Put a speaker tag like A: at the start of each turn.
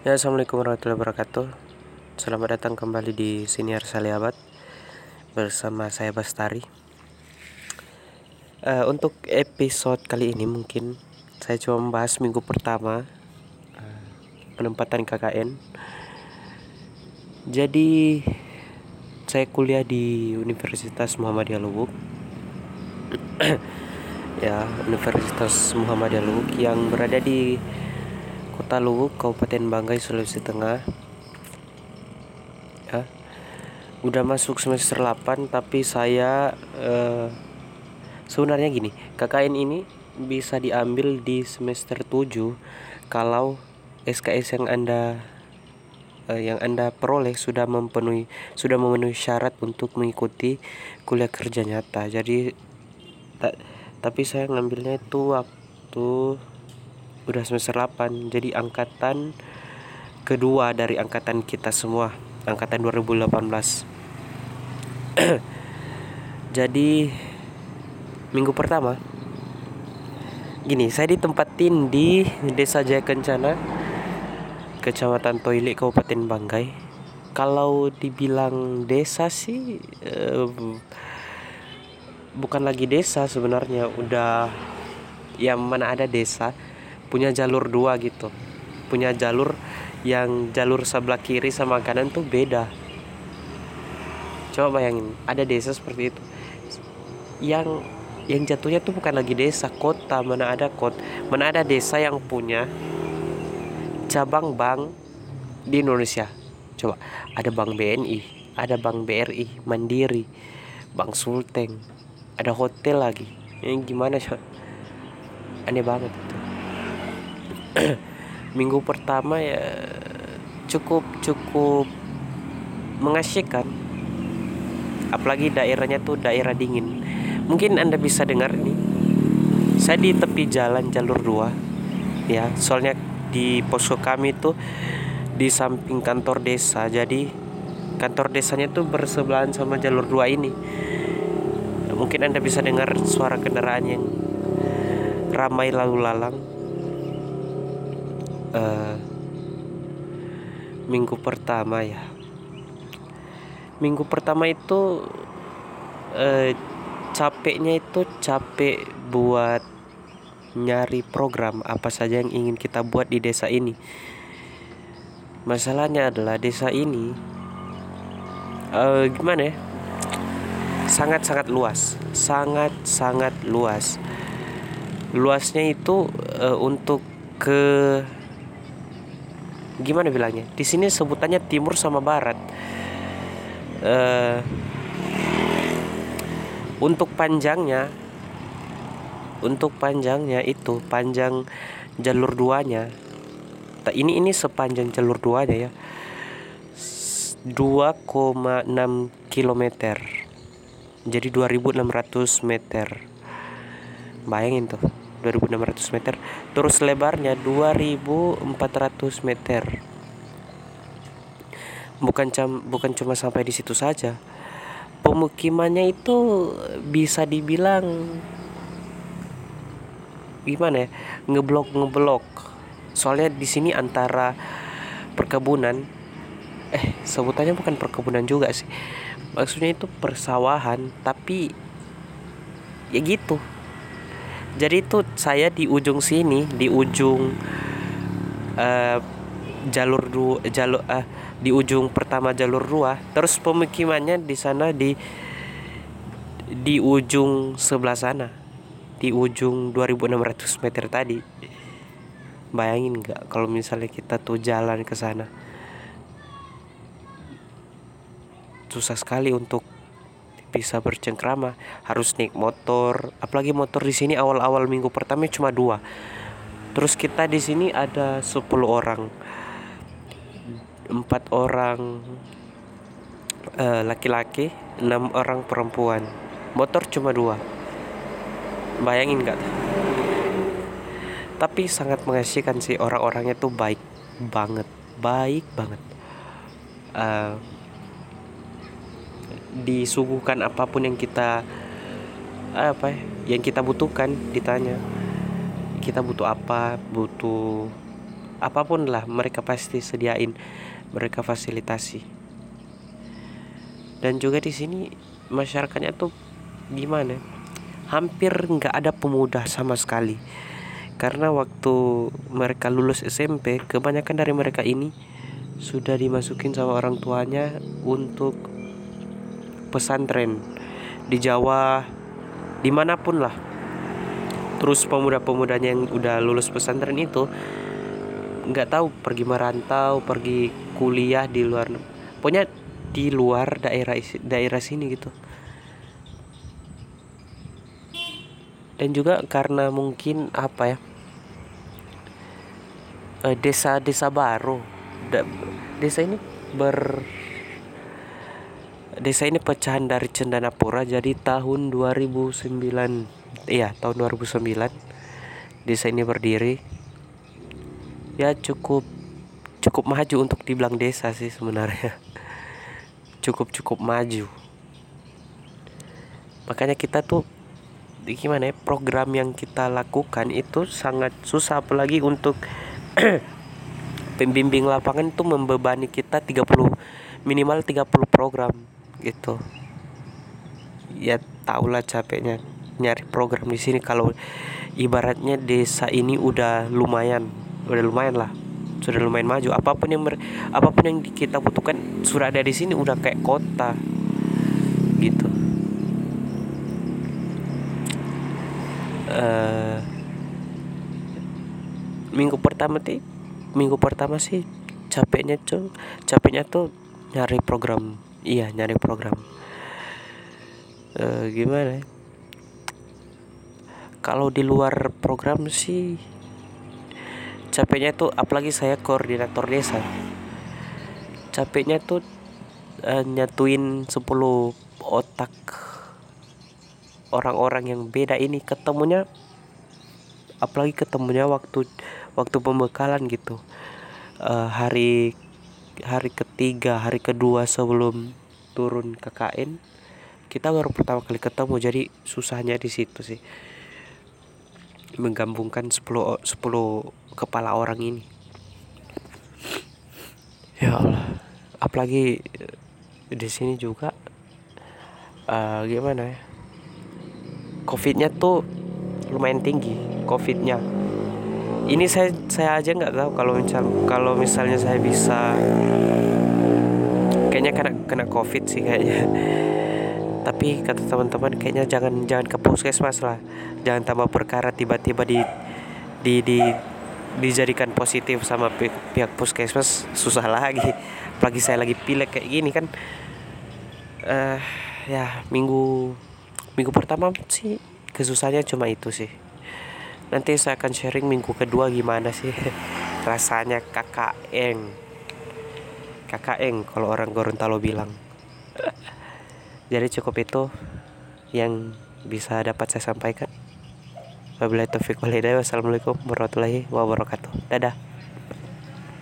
A: Ya, Assalamualaikum warahmatullahi wabarakatuh. Selamat datang kembali di Siniar Saliabat bersama saya Bastari. Uh, untuk episode kali ini mungkin saya coba membahas minggu pertama uh, penempatan KKN. Jadi saya kuliah di Universitas Muhammadiyah Lubuk. ya, Universitas Muhammadiyah Lubuk yang berada di Kota Luwuk, Kabupaten Banggai, Sulawesi Tengah. Ya. Udah masuk semester 8 tapi saya uh, sebenarnya gini, KKN ini bisa diambil di semester 7 kalau SKS yang Anda uh, yang Anda peroleh sudah memenuhi sudah memenuhi syarat untuk mengikuti kuliah kerja nyata. Jadi ta, tapi saya ngambilnya itu waktu udah semester 8 jadi angkatan kedua dari angkatan kita semua angkatan 2018 jadi minggu pertama gini saya ditempatin di desa Jaya Kencana kecamatan Toilik Kabupaten Banggai. Kalau dibilang desa sih eh, bukan lagi desa sebenarnya udah yang mana ada desa punya jalur dua gitu. Punya jalur yang jalur sebelah kiri sama kanan tuh beda. Coba bayangin ada desa seperti itu. Yang yang jatuhnya tuh bukan lagi desa kota. Mana ada kota mana ada desa yang punya cabang bank di Indonesia. Coba ada bank BNI ada bank BRI Mandiri bank Sulteng ada hotel lagi. Yang gimana coba aneh banget minggu pertama ya cukup cukup mengasyikkan. Apalagi daerahnya tuh daerah dingin. Mungkin anda bisa dengar ini. Saya di tepi jalan jalur dua ya. Soalnya di posko kami tuh di samping kantor desa. Jadi kantor desanya tuh bersebelahan sama jalur dua ini. Mungkin anda bisa dengar suara kendaraan yang ramai lalu lalang uh, minggu pertama ya. Minggu pertama itu uh, capeknya itu capek buat nyari program apa saja yang ingin kita buat di desa ini. Masalahnya adalah desa ini uh, gimana ya? Sangat sangat luas sangat sangat luas. Luasnya itu uh, untuk ke gimana bilangnya? Di sini sebutannya timur sama barat. Uh, untuk panjangnya untuk panjangnya itu panjang jalur duanya. Ini ini sepanjang jalur duanya ya. 2,6 km jadi 2600 meter. Bayangin tuh 2600 meter terus lebarnya 2400 meter. Bukan cam, bukan cuma sampai di situ saja pemukimannya itu bisa dibilang gimana ya ngeblok ngeblok soalnya di sini antara perkebunan eh sebutannya bukan perkebunan juga sih maksudnya itu persawahan tapi ya gitu jadi itu saya di ujung sini di ujung uh, jalur dua jalur uh, di ujung pertama jalur dua terus pemukimannya di sana di di ujung sebelah sana di ujung 2600 meter tadi. Bayangin nggak kalau misalnya kita tuh jalan ke sana? Susah sekali untuk bisa bercengkrama harus naik motor. Apalagi motor di sini awal-awal minggu pertama cuma dua. Terus kita di sini ada 10 orang. Empat orang uh, laki-laki enam orang perempuan. Motor cuma dua. Bayangin nggak? Tapi sangat mengasihkan sih orang-orangnya tuh baik banget. Baik banget. Uh, disuguhkan apa pun yang kita apa ya, yang kita butuhkan ditanya. Kita butuh apa? Butuh apa pun lah mereka pasti sediain mereka fasilitasi. Dan juga di sini masyarakatnya tuh gimana? Hampir nggak ada pemuda sama sekali. Karena waktu mereka lulus SMP kebanyakan dari mereka ini sudah dimasukin sama orang tuanya untuk pesantren di Jawa di mana pun lah. Terus pemuda-pemudanya yang udah lulus pesantren itu nggak tahu pergi merantau pergi kuliah di luar pokoknya di luar daerah daerah sini gitu. Dan juga karena mungkin apa ya eh, desa-desa baru desa ini ber desa ini pecahan dari Cendanapura jadi tahun 2009 iya tahun 2009 desa ini berdiri. Ya cukup cukup maju untuk dibilang desa sih sebenarnya. Cukup cukup maju. Makanya kita tuh gimana ya program yang kita lakukan itu sangat susah. Apalagi untuk pembimbing lapangan itu membebani kita 30 minimal 30 program gitu. Ya tahulah capeknya nyari program di sini. Kalau ibaratnya desa ini udah lumayan udah lumayan lah. Sudah lumayan maju. Apa pun yang apa pun yang kita butuhkan sudah ada di sini udah kayak kota. Gitu. Uh, minggu pertama sih minggu pertama sih capeknya tuh capeknya tuh nyari program iya nyari program. Uh, gimana ya? kalau di luar program sih capeknya tuh apalagi saya koordinator desa. Capeknya tuh uh, nyatuin 10 otak orang-orang yang beda ini. Ketemunya apalagi ketemunya waktu waktu pembekalan gitu. Uh, hari hari ketiga hari kedua sebelum turun KKN kita baru pertama kali ketemu jadi susahnya di situ sih menggabungkan 10 10 kepala orang ini. Ya Allah, apalagi eh, di sini juga uh, gimana ya? Covidnya tuh lumayan tinggi, covidnya. Ini saya saya aja nggak tahu kalau misal kalau misalnya saya bisa kayaknya kena kena covid sih kayaknya. Tapi kata teman-teman kayaknya jangan jangan ke puskesmas lah. Jangan tambah perkara tiba-tiba di di di dijadikan positif sama pihak, puskesmas. Susah lagi. Apalagi saya lagi pilek kayak gini kan. Uh, ya minggu minggu pertama sih kesusahannya cuma itu sih nanti saya akan sharing minggu kedua gimana sih rasanya KKN KKN kalau orang Gorontalo bilang. Jadi cukup itu yang bisa dapat saya sampaikan. Wabillahi taufiq walhidayah wassalamualaikum warahmatullahi wabarakatuh. Dadah